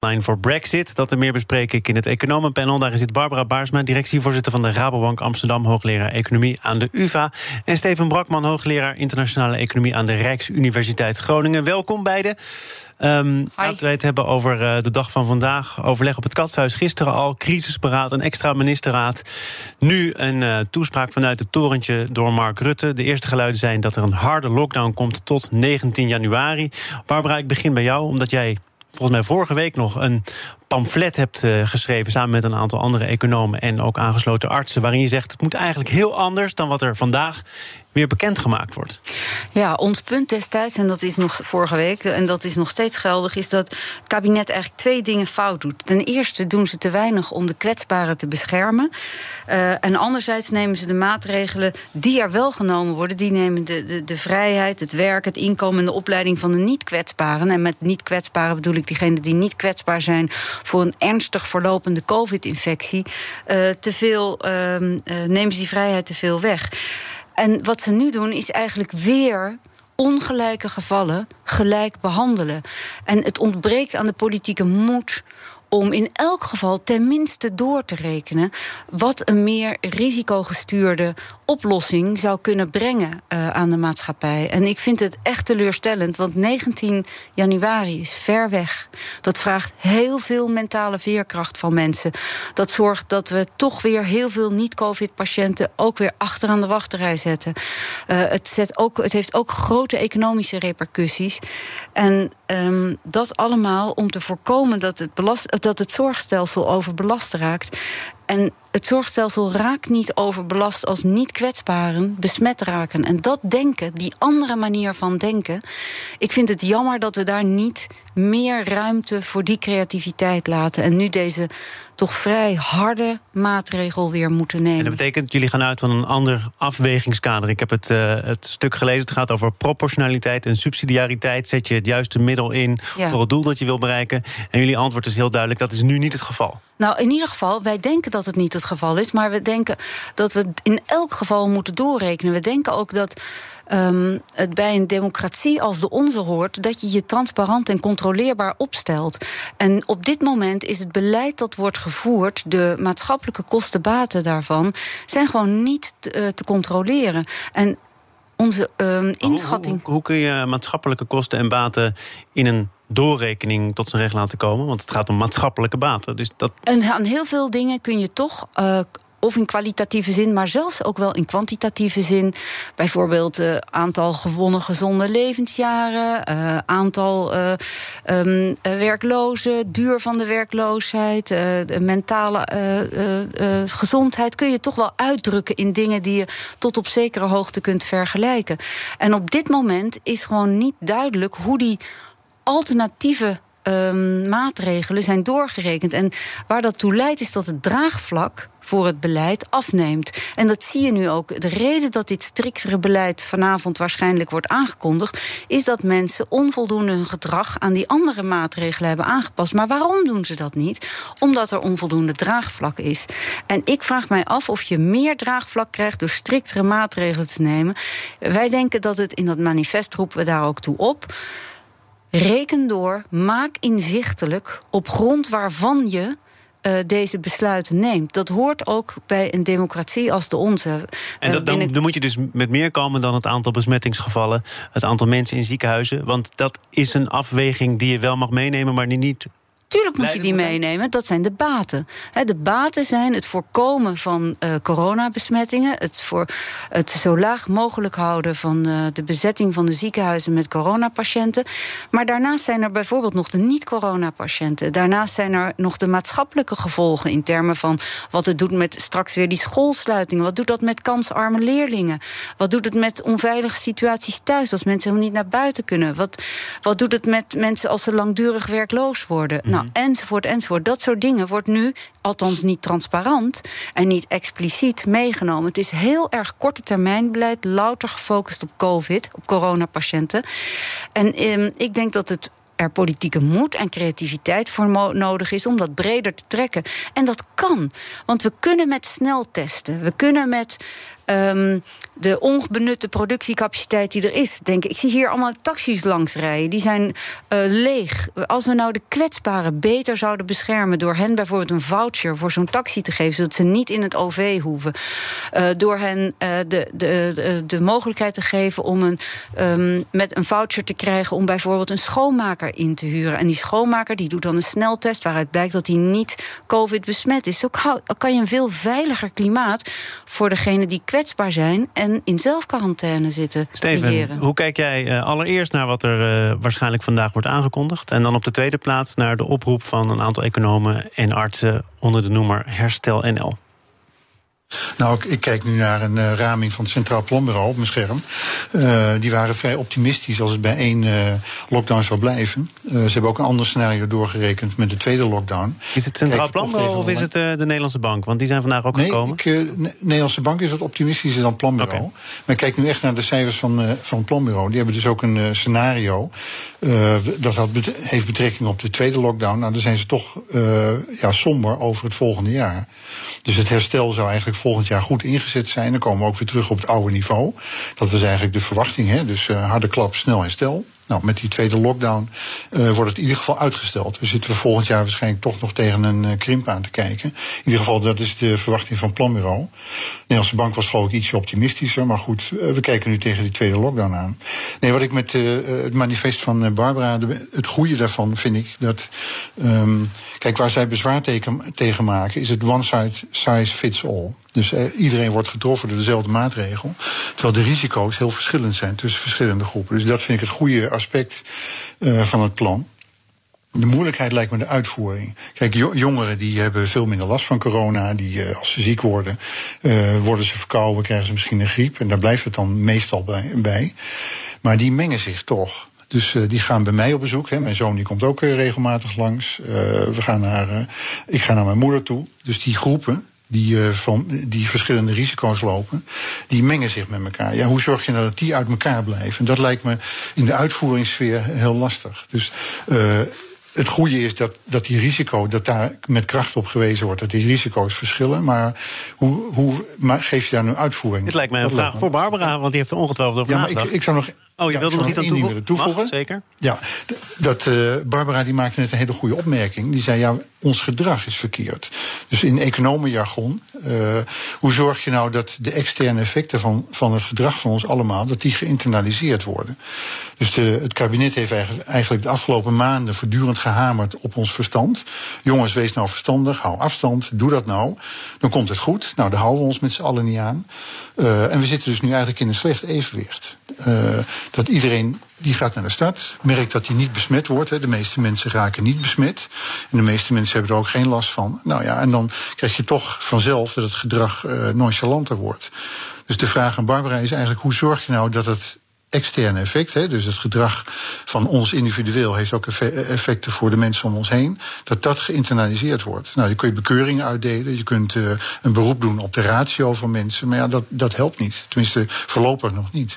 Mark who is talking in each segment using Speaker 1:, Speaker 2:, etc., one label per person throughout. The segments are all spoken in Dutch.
Speaker 1: voor Brexit. Dat en meer bespreek ik in het economenpanel. Daar zit Barbara Baarsma, directievoorzitter van de Rabobank Amsterdam, hoogleraar economie aan de UVA. En Steven Brakman, hoogleraar internationale economie aan de Rijksuniversiteit Groningen. Welkom beiden. Um, laten we het hebben over uh, de dag van vandaag. Overleg op het Katshuis gisteren al. Crisisberaad, een extra ministerraad. Nu een uh, toespraak vanuit het torentje door Mark Rutte. De eerste geluiden zijn dat er een harde lockdown komt tot 19 januari. Barbara, ik begin bij jou, omdat jij volgens mij vorige week nog een pamflet hebt uh, geschreven samen met een aantal andere economen en ook aangesloten artsen, waarin je zegt het moet eigenlijk heel anders dan wat er vandaag weer bekendgemaakt wordt.
Speaker 2: Ja, ons punt destijds, en dat is nog vorige week, en dat is nog steeds geldig, is dat het kabinet eigenlijk twee dingen fout doet. Ten eerste doen ze te weinig om de kwetsbaren te beschermen. Uh, en anderzijds nemen ze de maatregelen die er wel genomen worden, die nemen de, de, de vrijheid, het werk, het inkomen en de opleiding van de niet-kwetsbaren. En met niet-kwetsbaren bedoel ik diegenen die niet kwetsbaar zijn voor een ernstig verlopende COVID-infectie. Uh, te veel, uh, nemen ze die vrijheid te veel weg. En wat ze nu doen is eigenlijk weer ongelijke gevallen gelijk behandelen. En het ontbreekt aan de politieke moed om in elk geval tenminste door te rekenen wat een meer risicogestuurde oplossing zou kunnen brengen uh, aan de maatschappij. En ik vind het echt teleurstellend, want 19 januari is ver weg. Dat vraagt heel veel mentale veerkracht van mensen. Dat zorgt dat we toch weer heel veel niet-COVID-patiënten ook weer achter aan de wachterij zetten. Uh, het, zet ook, het heeft ook grote economische repercussies. En um, dat allemaal om te voorkomen dat het, belast, dat het zorgstelsel overbelast raakt. En het zorgstelsel raakt niet overbelast als niet kwetsbaren besmet raken. En dat denken, die andere manier van denken. Ik vind het jammer dat we daar niet meer ruimte voor die creativiteit laten. En nu deze toch vrij harde maatregel weer moeten nemen. En
Speaker 1: dat betekent, jullie gaan uit van een ander afwegingskader. Ik heb het, uh, het stuk gelezen. Het gaat over proportionaliteit en subsidiariteit. Zet je het juiste middel in ja. voor het doel dat je wil bereiken. En jullie antwoord is heel duidelijk: dat is nu niet het geval.
Speaker 2: Nou, in ieder geval, wij denken dat het niet het geval is. Maar we denken dat we in elk geval moeten doorrekenen. We denken ook dat. Um, het bij een democratie als de onze hoort dat je je transparant en controleerbaar opstelt. En op dit moment is het beleid dat wordt gevoerd, de maatschappelijke kostenbaten daarvan, zijn gewoon niet te, te controleren. En onze um, inschatting.
Speaker 1: Hoe, hoe, hoe kun je maatschappelijke kosten en baten in een doorrekening tot zijn recht laten komen? Want het gaat om maatschappelijke baten. Dus dat...
Speaker 2: En aan heel veel dingen kun je toch. Uh, of in kwalitatieve zin, maar zelfs ook wel in kwantitatieve zin. Bijvoorbeeld uh, aantal gewonnen gezonde levensjaren, uh, aantal uh, um, werklozen, duur van de werkloosheid, de mentale gezondheid. Kun je toch wel uitdrukken in dingen die je tot op zekere hoogte kunt vergelijken. En op dit moment is gewoon niet duidelijk hoe die alternatieve um, maatregelen zijn doorgerekend. En waar dat toe leidt, is dat het draagvlak voor het beleid afneemt. En dat zie je nu ook. De reden dat dit striktere beleid vanavond waarschijnlijk wordt aangekondigd, is dat mensen onvoldoende hun gedrag aan die andere maatregelen hebben aangepast. Maar waarom doen ze dat niet? Omdat er onvoldoende draagvlak is. En ik vraag mij af of je meer draagvlak krijgt door striktere maatregelen te nemen. Wij denken dat het in dat manifest roepen we daar ook toe op. Reken door, maak inzichtelijk op grond waarvan je uh, deze besluiten neemt. Dat hoort ook bij een democratie als de onze.
Speaker 1: En dat, dan, dan, moet je dus met meer komen dan het aantal besmettingsgevallen, het aantal mensen in ziekenhuizen. Want dat is een afweging die je wel mag meenemen, maar die niet
Speaker 2: Tuurlijk moet je die meenemen. Dat zijn de baten. de baten zijn het voorkomen van uh, coronabesmettingen. Het, voor, het zo laag mogelijk houden van uh, de bezetting van de ziekenhuizen met coronapatiënten. Maar daarnaast zijn er bijvoorbeeld nog de niet-coronapatiënten. Daarnaast zijn er nog de maatschappelijke gevolgen in termen van wat het doet met straks weer die schoolsluitingen. Wat doet dat met kansarme leerlingen? Wat doet het met onveilige situaties thuis als mensen helemaal niet naar buiten kunnen? Wat, wat doet het met mensen als ze langdurig werkloos worden? Nou, nou, enzovoort, enzovoort. Dat soort dingen wordt nu, althans niet transparant en niet expliciet meegenomen. Het is heel erg korte termijn beleid, louter gefocust op COVID, op coronapatiënten. En eh, ik denk dat het er politieke moed en creativiteit voor nodig is om dat breder te trekken. En dat kan. Want we kunnen met sneltesten, we kunnen met ehm, de onbenutte productiecapaciteit die er is. Denk ik, ik zie hier allemaal taxis langs rijden. Die zijn uh, leeg. Als we nou de kwetsbaren beter zouden beschermen door hen bijvoorbeeld een voucher voor zo'n taxi te geven, zodat ze niet in het OV hoeven, uh, door hen uh, de, de, de, mogelijkheid te geven om een, um, met een voucher te krijgen om bijvoorbeeld een schoonmaker in te huren. En die schoonmaker die doet dan een sneltest waaruit blijkt dat hij niet COVID besmet is. Zo kan je een veel veiliger klimaat voor degenen die kwetsbaar zijn en in zelfquarantaine zitten.
Speaker 1: Steven, hoe kijk jij uh, allereerst naar wat er uh, waarschijnlijk vandaag wordt aangekondigd? En dan op de tweede plaats naar de oproep van een aantal economen en artsen onder de noemer Herstel NL.
Speaker 3: Nou, ik, ik, kijk nu naar een uh, raming van het Centraal Planbureau op mijn scherm. Uh, die waren vrij optimistisch als het bij één uh, lockdown zou blijven. ze hebben ook een ander scenario doorgerekend met de tweede lockdown.
Speaker 1: Is het Centraal Planbureau of is het de Nederlandse Bank? Want die zijn vandaag ook
Speaker 3: nee,
Speaker 1: gekomen.
Speaker 3: Ik, Nederlandse Bank is wat optimistischer dan Planbureau. Okay. Maar ik kijk nu echt naar de cijfers van, van het Planbureau. Die hebben dus ook een scenario. dat had, heeft betrekking op de tweede lockdown. Nou, dan zijn ze toch ja, somber over het volgende jaar. Dus het herstel zou eigenlijk volgend jaar goed ingezet zijn. Dan komen we ook weer terug op het oude niveau. Dat was eigenlijk de verwachting. Hè? Dus uh, harde klap, snel herstel. Nou, met die tweede lockdown uh, wordt het in ieder geval uitgesteld. We zitten volgend jaar waarschijnlijk toch nog tegen een uh, krimp aan te kijken. In ieder geval, dat is de verwachting van planbureau. De Nederlandse bank was geloof ik ietsje optimistischer. Maar goed, uh, we kijken nu tegen die tweede lockdown aan. Nee, wat ik met het manifest van Barbara, het goede daarvan vind ik dat. Um, kijk, waar zij bezwaar tegen, tegen maken, is het one size fits all. Dus eh, iedereen wordt getroffen door dezelfde maatregel. Terwijl de risico's heel verschillend zijn tussen verschillende groepen. Dus dat vind ik het goede aspect uh, van het plan. De moeilijkheid lijkt me de uitvoering. Kijk, jongeren die hebben veel minder last van corona. Die, uh, als ze ziek worden, uh, worden ze verkouden, krijgen ze misschien een griep. En daar blijft het dan meestal bij. Maar die mengen zich toch. Dus die gaan bij mij op bezoek. Hè. Mijn zoon die komt ook regelmatig langs. We gaan naar, ik ga naar mijn moeder toe. Dus die groepen, die, uh, van, die verschillende risico's lopen, die mengen zich met elkaar. Ja, hoe zorg je nou dat die uit elkaar blijven? En dat lijkt me in de uitvoeringssfeer heel lastig. Dus uh, het goede is dat, dat die risico, dat daar met kracht op gewezen wordt, dat die risico's verschillen. Maar hoe, hoe maar geef je daar nu uitvoering?
Speaker 1: Dit lijkt mij een dat vraag voor Barbara, want die heeft er ongetwijfeld over
Speaker 3: ja. Maar ik, ik zou nog
Speaker 1: Oh, je wilde nog iets aan toevoegen?
Speaker 3: toevoegen?
Speaker 1: Mag, zeker.
Speaker 3: Ja, dat, uh, Barbara die maakte net een hele goede opmerking. Die zei, ja, ons gedrag is verkeerd. Dus in economenjargon, uh, hoe zorg je nou dat de externe effecten van, van het gedrag van ons allemaal, dat die geïnternaliseerd worden? Dus de, het kabinet heeft eigenlijk de afgelopen maanden voortdurend gehamerd op ons verstand. Jongens, wees nou verstandig, hou afstand, doe dat nou. Dan komt het goed. Nou, daar houden we ons met z'n allen niet aan. Uh, en we zitten dus nu eigenlijk in een slecht evenwicht. Uh, dat iedereen die gaat naar de stad, merkt dat hij niet besmet wordt. Hè. De meeste mensen raken niet besmet. En de meeste mensen hebben er ook geen last van. Nou ja, en dan krijg je toch vanzelf dat het gedrag uh, nonchalanter wordt. Dus de vraag aan Barbara is eigenlijk: hoe zorg je nou dat het externe effect, hè, dus het gedrag van ons individueel heeft ook effecten voor de mensen om ons heen, dat dat geïnternaliseerd wordt. Nou, je kunt bekeuringen uitdelen, je kunt uh, een beroep doen op de ratio van mensen, maar ja, dat, dat helpt niet. Tenminste, voorlopig nog niet.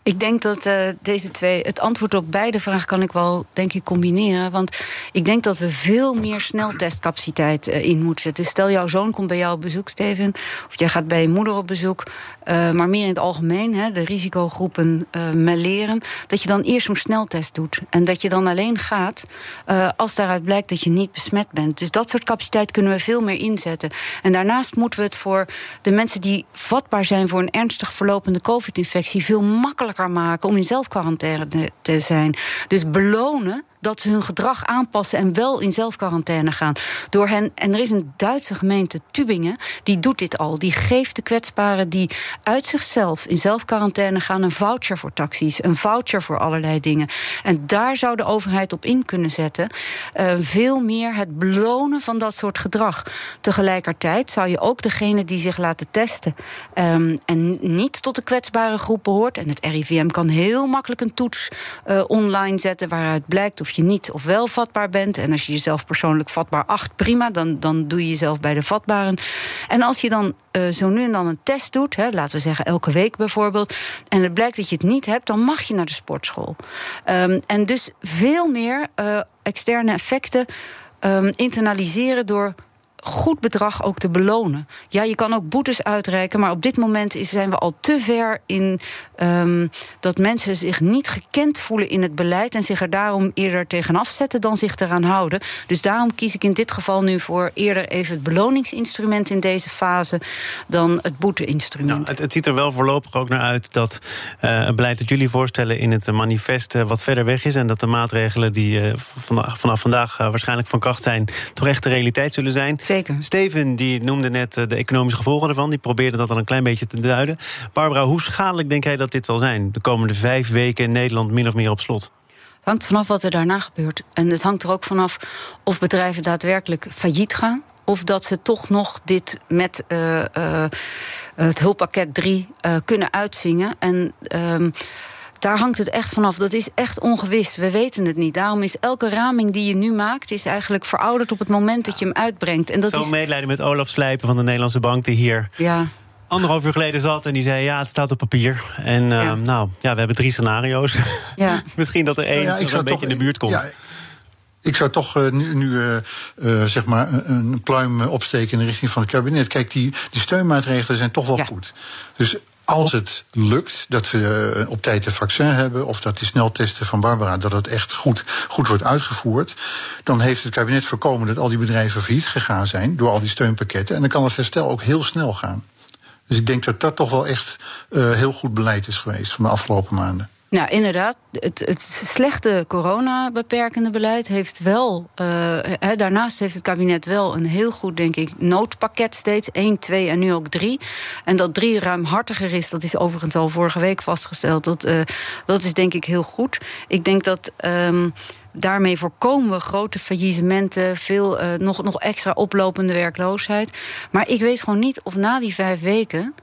Speaker 2: Ik denk dat uh, deze twee. Het antwoord op beide vragen kan ik wel, denk ik, combineren. Want ik denk dat we veel meer sneltestcapaciteit uh, in moeten zetten. Dus stel, jouw zoon komt bij jou op bezoek, Steven. Of jij gaat bij je moeder op bezoek. Uh, maar meer in het algemeen, hè, de risicogroepen leren. Dat je dan eerst zo'n sneltest doet. En dat je dan alleen gaat als daaruit blijkt dat je niet besmet bent. Dus dat soort capaciteit kunnen we veel meer inzetten. En daarnaast moeten we het voor de mensen die vatbaar zijn voor een ernstig verlopende COVID-infectie veel makkelijker om in zelfquarantaine te zijn. Dus belonen dat ze hun gedrag aanpassen en wel in zelfquarantaine gaan. Door hen, en er is een Duitse gemeente, Tübingen, die doet dit al. Die geeft de kwetsbaren die uit zichzelf in zelfquarantaine gaan een voucher voor taxis, een voucher voor allerlei dingen. En daar zou de overheid op in kunnen zetten. Uh, veel meer het belonen van dat soort gedrag. Tegelijkertijd zou je ook degene die zich laten testen um, en niet tot de kwetsbare groep behoort. En het RIVM kan heel makkelijk een toets uh, online zetten waaruit blijkt of je niet of wel vatbaar bent. En als je jezelf persoonlijk vatbaar acht, prima, dan, dan doe je jezelf bij de vatbaren. En als je dan uh, zo nu en dan een test doet, hè, laten we zeggen elke week bijvoorbeeld, en het blijkt dat je het niet hebt, dan mag je naar de sportschool. Um, en dus veel meer uh, externe effecten um, internaliseren door goed bedrag ook te belonen. Ja, je kan ook boetes uitreiken, maar op dit moment zijn we al te ver in um, dat mensen zich niet gekend voelen in het beleid en zich er daarom eerder tegen afzetten dan zich eraan houden. Dus daarom kies ik in dit geval nu voor eerder even het beloningsinstrument in deze fase dan het boeteinstrument.
Speaker 1: Nou, het, ziet er wel voorlopig ook naar uit dat uh, het beleid dat jullie voorstellen in het manifest uh, wat verder weg is en dat de maatregelen die vanaf vandaag waarschijnlijk van kracht zijn, toch echt de realiteit zullen zijn.
Speaker 2: Zeker.
Speaker 1: Steven die noemde net de economische gevolgen ervan, die probeerde dat al een klein beetje te duiden. Barbara, hoe schadelijk denk jij dat dit zal zijn? De komende vijf weken in Nederland min of meer op slot.
Speaker 2: Het hangt vanaf wat er daarna gebeurt. En het hangt er ook vanaf of bedrijven daadwerkelijk failliet gaan. Of dat ze toch nog dit met uh, uh, het hulppakket 3 uh, kunnen uitzingen. En um, daar hangt het echt vanaf. Dat is echt ongewis. We weten het niet. Daarom is elke raming die je nu maakt... is eigenlijk verouderd op het moment dat je hem uitbrengt.
Speaker 1: En dat Zo
Speaker 2: is...
Speaker 1: medelijden met Olaf Slijpen van de Nederlandse Bank... die hier
Speaker 2: ja
Speaker 1: anderhalf uur geleden zat en die zei: Ja, het staat op papier. En uh, nou, ja, we hebben drie scenario's. Ja. Misschien dat er één ja, een beetje in de buurt komt. Ja,
Speaker 3: ik zou toch uh, nu, nu uh, uh, zeg maar een pluim opsteken in de richting van het kabinet. Kijk, die, die steunmaatregelen zijn toch wel ja. goed. Dus als het lukt dat we op tijd een vaccin hebben, of dat die sneltesten van Barbara, dat het echt goed, goed wordt uitgevoerd, dan heeft het kabinet voorkomen dat al die bedrijven failliet gegaan zijn door al die steunpakketten. En dan kan het herstel ook heel snel gaan. Dus ik denk dat dat toch wel echt uh, heel goed beleid is geweest van de afgelopen maanden.
Speaker 2: Nou, inderdaad. Het, het slechte corona-beperkende beleid heeft wel. He, daarnaast heeft het kabinet wel een heel goed, denk ik, noodpakket steeds. 1, 2 en nu ook 3. En dat 3 ruimhartiger is, dat is overigens al vorige week vastgesteld. Dat, uh, dat is denk ik heel goed. Ik denk dat. Um, Daarmee voorkomen we grote faillissementen, veel uh, nog, nog extra oplopende werkloosheid. Maar ik weet gewoon niet of na die vijf weken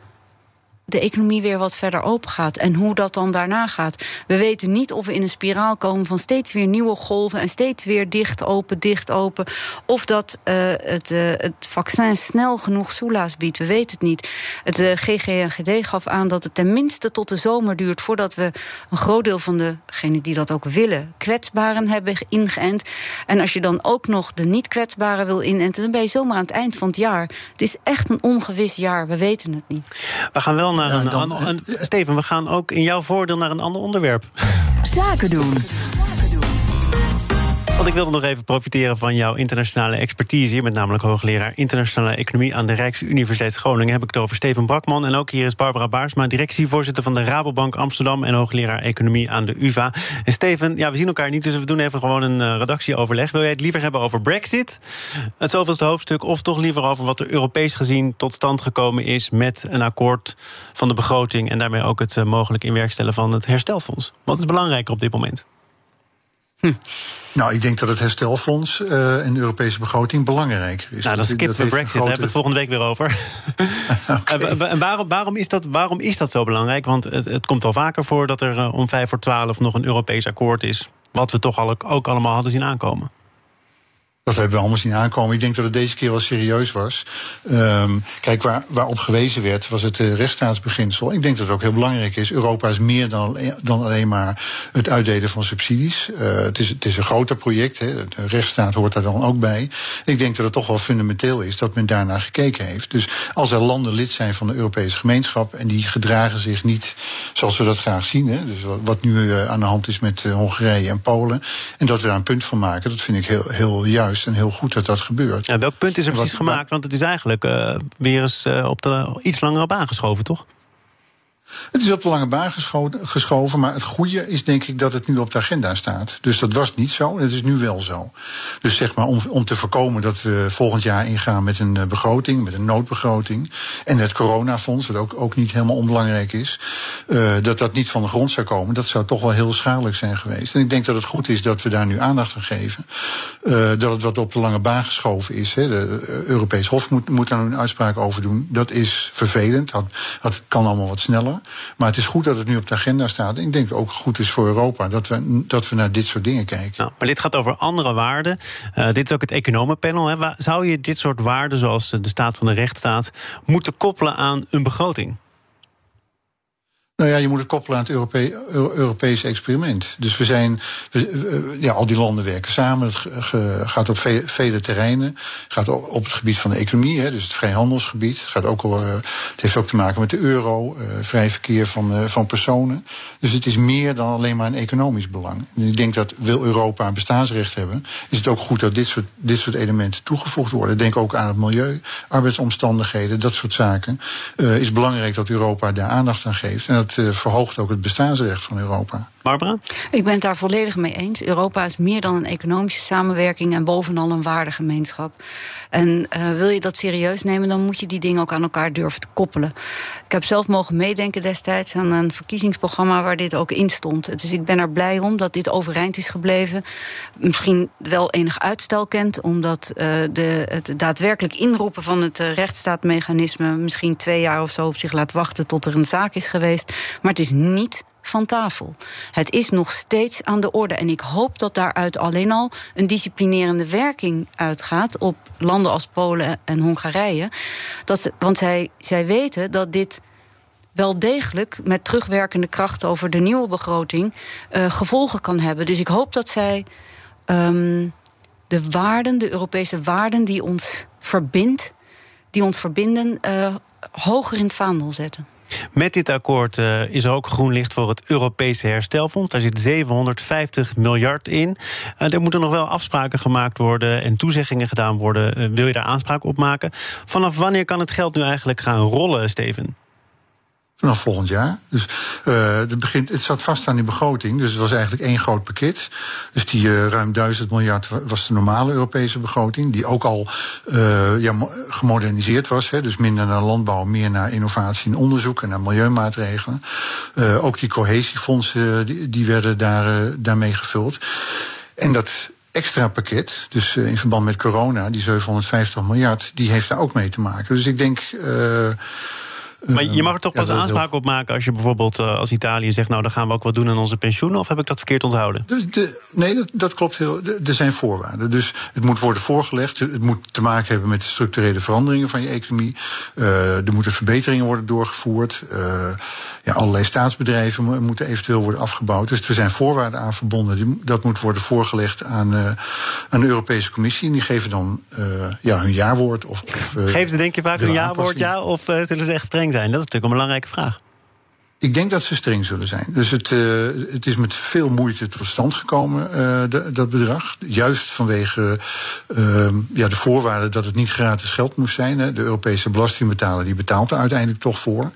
Speaker 2: de economie weer wat verder open gaat. En hoe dat dan daarna gaat. We weten niet of we in een spiraal komen van steeds weer nieuwe golven en steeds weer dicht, open, dicht, open. Of dat uh, het, uh, het vaccin snel genoeg soelaas biedt. We weten het niet. Het uh, GGNGD gaf aan dat het tenminste tot de zomer duurt voordat we een groot deel van degenen die dat ook willen, kwetsbaren hebben ingeënt. En als je dan ook nog de niet kwetsbaren wil inenten, dan ben je zomaar aan het eind van het jaar. Het is echt een ongewis jaar. We weten het niet.
Speaker 1: We gaan wel naar een, dan, een, een, Steven, we gaan ook in jouw voordeel naar een ander onderwerp.
Speaker 4: Zaken doen.
Speaker 1: Want ik wilde nog even profiteren van jouw internationale expertise. Je bent namelijk hoogleraar internationale economie aan de Rijksuniversiteit Groningen. Heb ik het over Steven Brakman. En ook hier is Barbara Baarsma, directievoorzitter van de Rabobank Amsterdam en hoogleraar economie aan de UVA. En Steven, ja, we zien elkaar niet, dus we doen even gewoon een uh, redactieoverleg. Wil jij het liever hebben over Brexit, het zoveelste hoofdstuk, of toch liever over wat er Europees gezien tot stand gekomen is met een akkoord van de begroting en daarmee ook het uh, mogelijk inwerkstellen van het herstelfonds? Wat is belangrijker op dit moment?
Speaker 3: Hm. Nou, ik denk dat het herstelfonds uh, en de Europese begroting belangrijker is.
Speaker 1: Nou, dan skippen we Brexit, daar hebben we het volgende week weer over. okay. En waarom, waarom, is dat, waarom is dat zo belangrijk? Want het, het komt al vaker voor dat er uh, om vijf voor twaalf nog een Europees akkoord is. Wat we toch al, ook allemaal hadden zien aankomen.
Speaker 3: Dat hebben we allemaal zien aankomen. Ik denk dat het deze keer wel serieus was. Um, kijk, waar, waarop gewezen werd, was het uh, rechtsstaatsbeginsel. Ik denk dat het ook heel belangrijk is. Europa is meer dan, dan alleen maar het uitdelen van subsidies. Uh, het, is, het is een groter project. Hè. De rechtsstaat hoort daar dan ook bij. Ik denk dat het toch wel fundamenteel is dat men daarnaar gekeken heeft. Dus als er landen lid zijn van de Europese gemeenschap en die gedragen zich niet zoals we dat graag zien. Dus wat nu aan de hand is met Hongarije en Polen. En dat we daar een punt van maken, dat vind ik heel, heel juist en heel goed dat dat gebeurt.
Speaker 1: Ja, welk punt is er precies gemaakt? Want het is eigenlijk uh, weer eens uh, op de iets langere baan geschoven, toch?
Speaker 3: Het is op de lange baan geschoven, maar het goede is denk ik dat het nu op de agenda staat. Dus dat was niet zo, het is nu wel zo. Dus zeg maar om, om te voorkomen dat we volgend jaar ingaan met een eh, begroting, met een noodbegroting. En het coronafonds, wat ook, ook niet helemaal onbelangrijk is, uh, dat dat niet van de grond zou komen. Dat zou toch wel heel schadelijk zijn geweest. En ik denk dat het goed is dat we daar nu aandacht aan geven. Uh, dat het wat op de lange baan geschoven is. Hè. De Europees Hof moet, moet daar een uitspraak over doen. Dat is vervelend. Dat, dat kan allemaal wat sneller. Maar het is goed dat het nu op de agenda staat. Ik denk ook goed is voor Europa dat we, dat we naar dit soort dingen kijken.
Speaker 1: Nou, maar dit gaat over andere waarden. Uh, dit is ook het economenpanel. Hè. Zou je dit soort waarden, zoals de staat van de rechtsstaat, moeten koppelen aan een begroting?
Speaker 3: Nou ja, je moet het koppelen aan het Europe Europese experiment. Dus we zijn, ja, al die landen werken samen. Het gaat op vele terreinen. Het gaat op het gebied van de economie, hè, dus het vrijhandelsgebied. Het, gaat ook eh, het heeft ook te maken met de euro, uh, vrij verkeer van, uh, van personen. Dus het is meer dan alleen maar een economisch belang. Ik denk dat wil Europa een bestaansrecht hebben, is het ook goed dat dit soort, dit soort elementen toegevoegd worden. Denk ook aan het milieu, arbeidsomstandigheden, dat soort zaken. Is belangrijk dat Europa daar aandacht aan geeft. Uh, verhoogt ook het bestaansrecht van Europa.
Speaker 1: Barbara?
Speaker 2: Ik ben het daar volledig mee eens. Europa is meer dan een economische samenwerking en bovenal een waardegemeenschap. En uh, wil je dat serieus nemen, dan moet je die dingen ook aan elkaar durven te koppelen. Ik heb zelf mogen meedenken destijds aan een verkiezingsprogramma waar dit ook in stond. Dus ik ben er blij om dat dit overeind is gebleven. Misschien wel enig uitstel kent, omdat uh, de, het daadwerkelijk inroepen van het uh, rechtsstaatmechanisme misschien twee jaar of zo op zich laat wachten tot er een zaak is geweest. Maar het is niet van tafel. Het is nog steeds aan de orde. En ik hoop dat daaruit alleen al een disciplinerende werking uitgaat op landen als Polen en Hongarije. Dat, want zij, zij weten dat dit wel degelijk met terugwerkende kracht over de nieuwe begroting uh, gevolgen kan hebben. Dus ik hoop dat zij um, de waarden, de Europese waarden die ons verbindt, die ons verbinden, uh, hoger in het vaandel zetten.
Speaker 1: Met dit akkoord uh, is er ook groen licht voor het Europese herstelfonds. Daar zit 750 miljard in. Uh, er moeten nog wel afspraken gemaakt worden en toezeggingen gedaan worden. Uh, wil je daar aanspraak op maken? Vanaf wanneer kan het geld nu eigenlijk gaan rollen, Steven?
Speaker 3: Vanaf volgend jaar. Dus uh, het, begint, het zat vast aan die begroting. Dus het was eigenlijk één groot pakket. Dus die uh, ruim duizend miljard was de normale Europese begroting. Die ook al uh, ja, gemoderniseerd was. Hè, dus minder naar landbouw, meer naar innovatie en onderzoek en naar milieumaatregelen. ook die cohesiefondsen die, die werden daar, daarmee gevuld. En dat extra pakket, dus in verband met corona, die 750 miljard, die heeft daar ook mee te maken. Dus ik denk.
Speaker 1: Maar je mag er toch pas ja, aanspraak op maken als je bijvoorbeeld uh, als Italië zegt... nou, dan gaan we ook wat doen aan onze pensioenen... of heb ik dat verkeerd onthouden?
Speaker 3: Dus de, nee, dat, dat, klopt heel. Er zijn voorwaarden. Dus het moet worden voorgelegd. Het moet te maken hebben met de structurele veranderingen van je economie. Uh, er moeten verbeteringen worden doorgevoerd. Uh, ja, allerlei staatsbedrijven moeten eventueel worden afgebouwd. Dus er zijn voorwaarden aan verbonden. Die, dat moet worden voorgelegd aan, uh, aan de Europese Commissie. En die geven dan uh, ja, hun jaarwoord. Of, of,
Speaker 1: uh, Geven ze denk je vaak hun jaarwoord, ja? Of zullen ze echt streng zijn? Dat is natuurlijk een belangrijke vraag.
Speaker 3: Ik denk dat ze streng zullen zijn. Dus het, uh, het is met veel moeite tot stand gekomen, uh, de, dat bedrag. Juist vanwege uh, ja, de voorwaarden dat het niet gratis geld moest zijn. Hè. De Europese belastingbetaler die betaalt er uiteindelijk toch voor.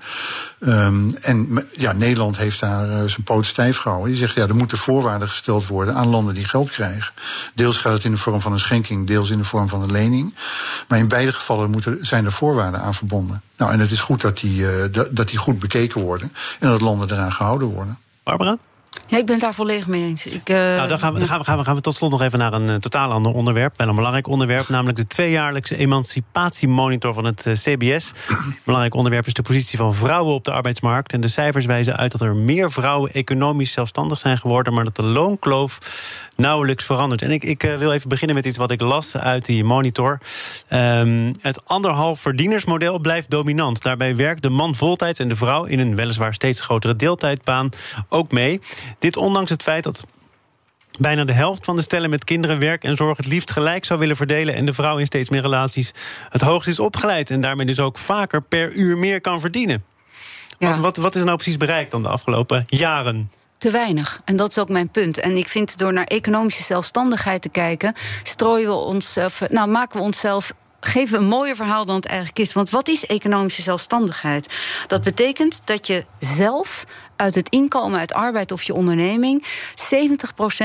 Speaker 3: Um, en ja, Nederland heeft daar uh, zijn poot stijf gehouden. Die zegt, ja, er moeten voorwaarden gesteld worden aan landen die geld krijgen. Deels gaat het in de vorm van een schenking, deels in de vorm van een lening. Maar in beide gevallen zijn er voorwaarden aan verbonden. Nou, en het is goed dat die, dat, dat die goed bekeken worden en dat landen eraan gehouden worden.
Speaker 1: Barbara?
Speaker 2: Ja, ik ben het daar volledig mee eens. Ik, uh,
Speaker 1: nou, dan gaan we, gaan, we, gaan, we, tot slot nog even naar een uh, totaal ander onderwerp. Wel een belangrijk onderwerp, namelijk de tweejaarlijkse emancipatiemonitor van het uh, CBS. belangrijk onderwerp is de positie van vrouwen op de arbeidsmarkt. En de cijfers wijzen uit dat er meer vrouwen economisch zelfstandig zijn geworden, maar dat de loonkloof nauwelijks verandert. En ik, ik wil even beginnen met iets wat ik las uit die monitor. Um, het anderhalf verdienersmodel blijft dominant. Daarbij werkt de man voltijds en de vrouw in een weliswaar steeds grotere deeltijdbaan ook mee. Dit ondanks het feit dat bijna de helft van de stellen met kinderen werk en zorg het liefst gelijk zou willen verdelen. En de vrouw in steeds meer relaties het hoogst is opgeleid. En daarmee dus ook vaker per uur meer kan verdienen. Ja. Wat, wat, wat is nou precies bereikt dan de afgelopen jaren?
Speaker 2: te weinig. En dat is ook mijn punt. En ik vind door naar economische zelfstandigheid te kijken, strooien we onszelf, nou maken we onszelf geven een mooier verhaal dan het eigenlijk is. Want wat is economische zelfstandigheid? Dat betekent dat je zelf uit het inkomen uit arbeid of je onderneming 70%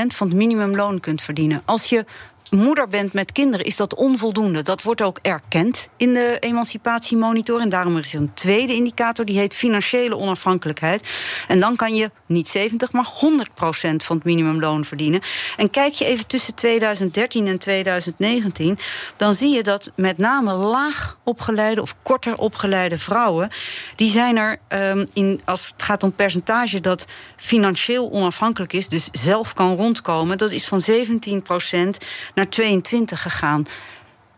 Speaker 2: van het minimumloon kunt verdienen. Als je moeder bent met kinderen, is dat onvoldoende. Dat wordt ook erkend in de emancipatiemonitor. En daarom is er een tweede indicator, die heet financiële onafhankelijkheid. En dan kan je niet 70, maar 100 procent van het minimumloon verdienen. En kijk je even tussen 2013 en 2019, dan zie je dat met name laag opgeleide of korter opgeleide vrouwen, die zijn er um, in, als het gaat om percentage dat financieel onafhankelijk is, dus zelf kan rondkomen, dat is van 17 procent naar 22 gegaan.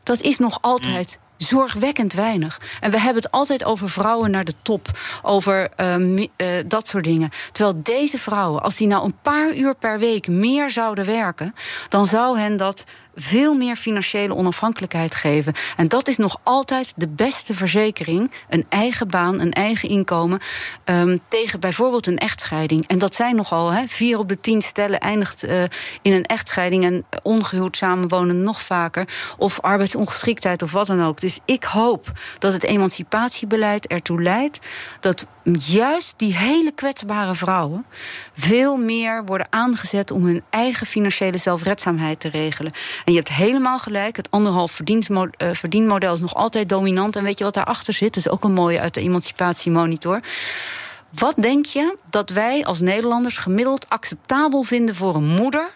Speaker 2: Dat is nog altijd zorgwekkend weinig. En we hebben het altijd over vrouwen naar de top, over uh, dat soort dingen. Terwijl deze vrouwen, als die nou een paar uur per week meer zouden werken, dan zou hen dat veel meer financiële onafhankelijkheid geven. En dat is nog altijd de beste verzekering. Een eigen baan, een eigen inkomen. Um, tegen bijvoorbeeld een echtscheiding. En dat zijn nogal, hè, vier op de tien stellen eindigt uh, in een echtscheiding. En ongehuwd samenwonen nog vaker. Of arbeidsongeschiktheid of wat dan ook. Dus ik hoop dat het emancipatiebeleid ertoe leidt dat juist die hele kwetsbare vrouwen veel meer worden aangezet om hun eigen financiële zelfredzaamheid te regelen. En je hebt helemaal gelijk, het anderhalf uh, verdienmodel is nog altijd dominant. En weet je wat daarachter zit? Dat is ook een mooie uit de emancipatiemonitor. Wat denk je dat wij als Nederlanders gemiddeld acceptabel vinden voor een moeder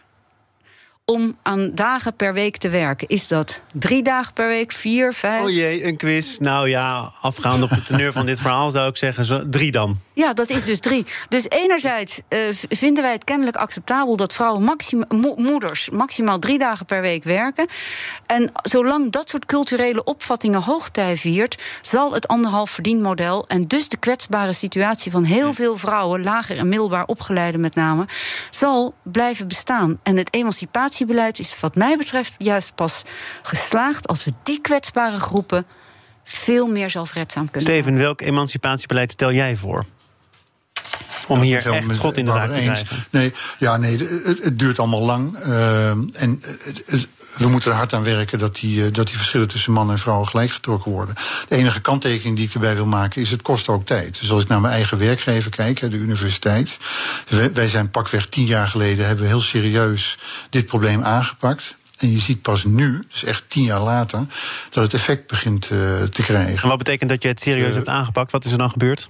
Speaker 2: om aan dagen per week te werken? Is dat drie dagen per week, vier, vijf?
Speaker 1: Oh jee, een quiz. Nou ja, afgaand op de teneur van dit verhaal zou ik zeggen zo, drie dan.
Speaker 2: Ja, dat is dus drie. Dus enerzijds uh, vinden wij het kennelijk acceptabel dat vrouwen maxima, mo moeders maximaal drie dagen per week werken. En zolang dat soort culturele opvattingen hoogtij viert, zal het anderhalf verdienmodel en dus de kwetsbare situatie van heel veel vrouwen, lager en middelbaar opgeleide met name, zal blijven bestaan. En het emancipatie emancipatiebeleid is wat mij betreft juist pas geslaagd als we die kwetsbare groepen veel meer zelfredzaam kunnen.
Speaker 1: Steven, welk emancipatiebeleid stel jij voor? Om hier echt schot in de zaak te krijgen.
Speaker 3: Nee, ja, nee het, het duurt allemaal lang. Uh, en het, we moeten er hard aan werken dat die, eh, dat die verschillen tussen man en vrouw gelijk getrokken worden. De enige kanttekening die ik erbij wil maken is: het kost ook tijd. Dus als ik naar mijn eigen werkgever kijk, de universiteit. Wij zijn pakweg tien jaar geleden hebben we heel serieus dit probleem aangepakt. En je ziet pas nu, dus echt tien jaar later, dat het effect begint uh, te krijgen.
Speaker 1: En wat betekent dat je het serieus uh, hebt aangepakt? Wat is er dan gebeurd?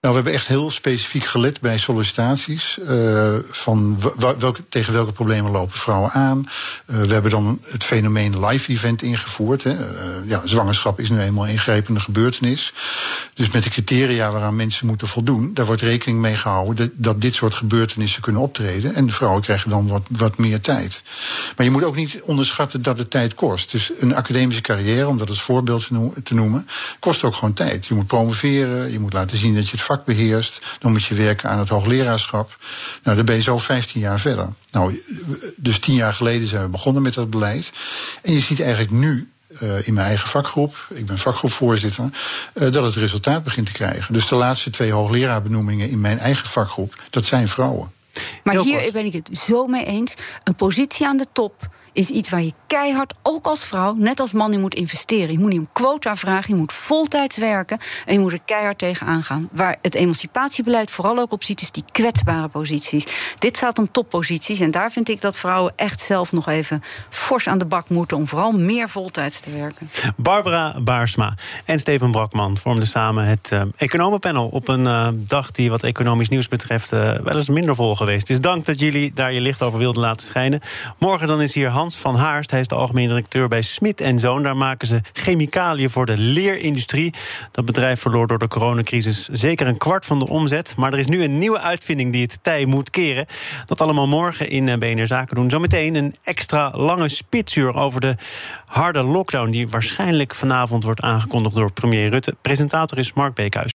Speaker 3: Nou, we hebben echt heel specifiek gelet bij sollicitaties. Uh, van welke, tegen welke problemen lopen vrouwen aan. Uh, we hebben dan het fenomeen live event ingevoerd. Hè. Uh, ja, zwangerschap is nu eenmaal een ingrijpende gebeurtenis. Dus met de criteria waaraan mensen moeten voldoen, daar wordt rekening mee gehouden dat, dat dit soort gebeurtenissen kunnen optreden. En de vrouwen krijgen dan wat, wat meer tijd. Maar je moet ook niet onderschatten dat het tijd kost. Dus een academische carrière, om dat als voorbeeld te noemen, kost ook gewoon tijd. Je moet promoveren, je moet laten zien dat je het vak beheerst. Dan moet je werken aan het hoogleraarschap. Nou, dan ben je zo 15 jaar verder. Nou, dus tien jaar geleden zijn we begonnen met dat beleid. En je ziet eigenlijk nu uh, in mijn eigen vakgroep, ik ben vakgroepvoorzitter, uh, dat het resultaat begint te krijgen. Dus de laatste twee hoogleraarbenoemingen in mijn eigen vakgroep, dat zijn vrouwen.
Speaker 2: Maar hier ben ik het zo mee eens. Een positie aan de top is iets waar je keihard, ook als vrouw, net als man, in moet investeren. Je moet niet een quota vragen, je moet voltijds werken en je moet er keihard tegen aangaan. Waar het emancipatiebeleid vooral ook op ziet, is die kwetsbare posities. Dit staat om topposities en daar vind ik dat vrouwen echt zelf nog even fors aan de bak moeten om vooral meer voltijds te werken.
Speaker 1: Barbara Baarsma en Steven Brakman vormden samen het uh, economenpanel op een uh, dag die wat economisch nieuws betreft uh, wel eens minder vol geweest. Dus dank dat jullie daar je licht over wilden laten schijnen. Morgen dan is hier Hans van Haarst. Hij is de algemeen directeur bij Smit Zoon. Daar maken ze chemicaliën voor de leerindustrie. Dat bedrijf verloor door de coronacrisis zeker een kwart van de omzet. Maar er is nu een nieuwe uitvinding die het tij moet keren. Dat allemaal morgen in eh, BNR Zaken doen. Zometeen een extra lange spitsuur over de harde lockdown... die waarschijnlijk vanavond wordt aangekondigd door premier Rutte. Presentator is Mark Beekhuis.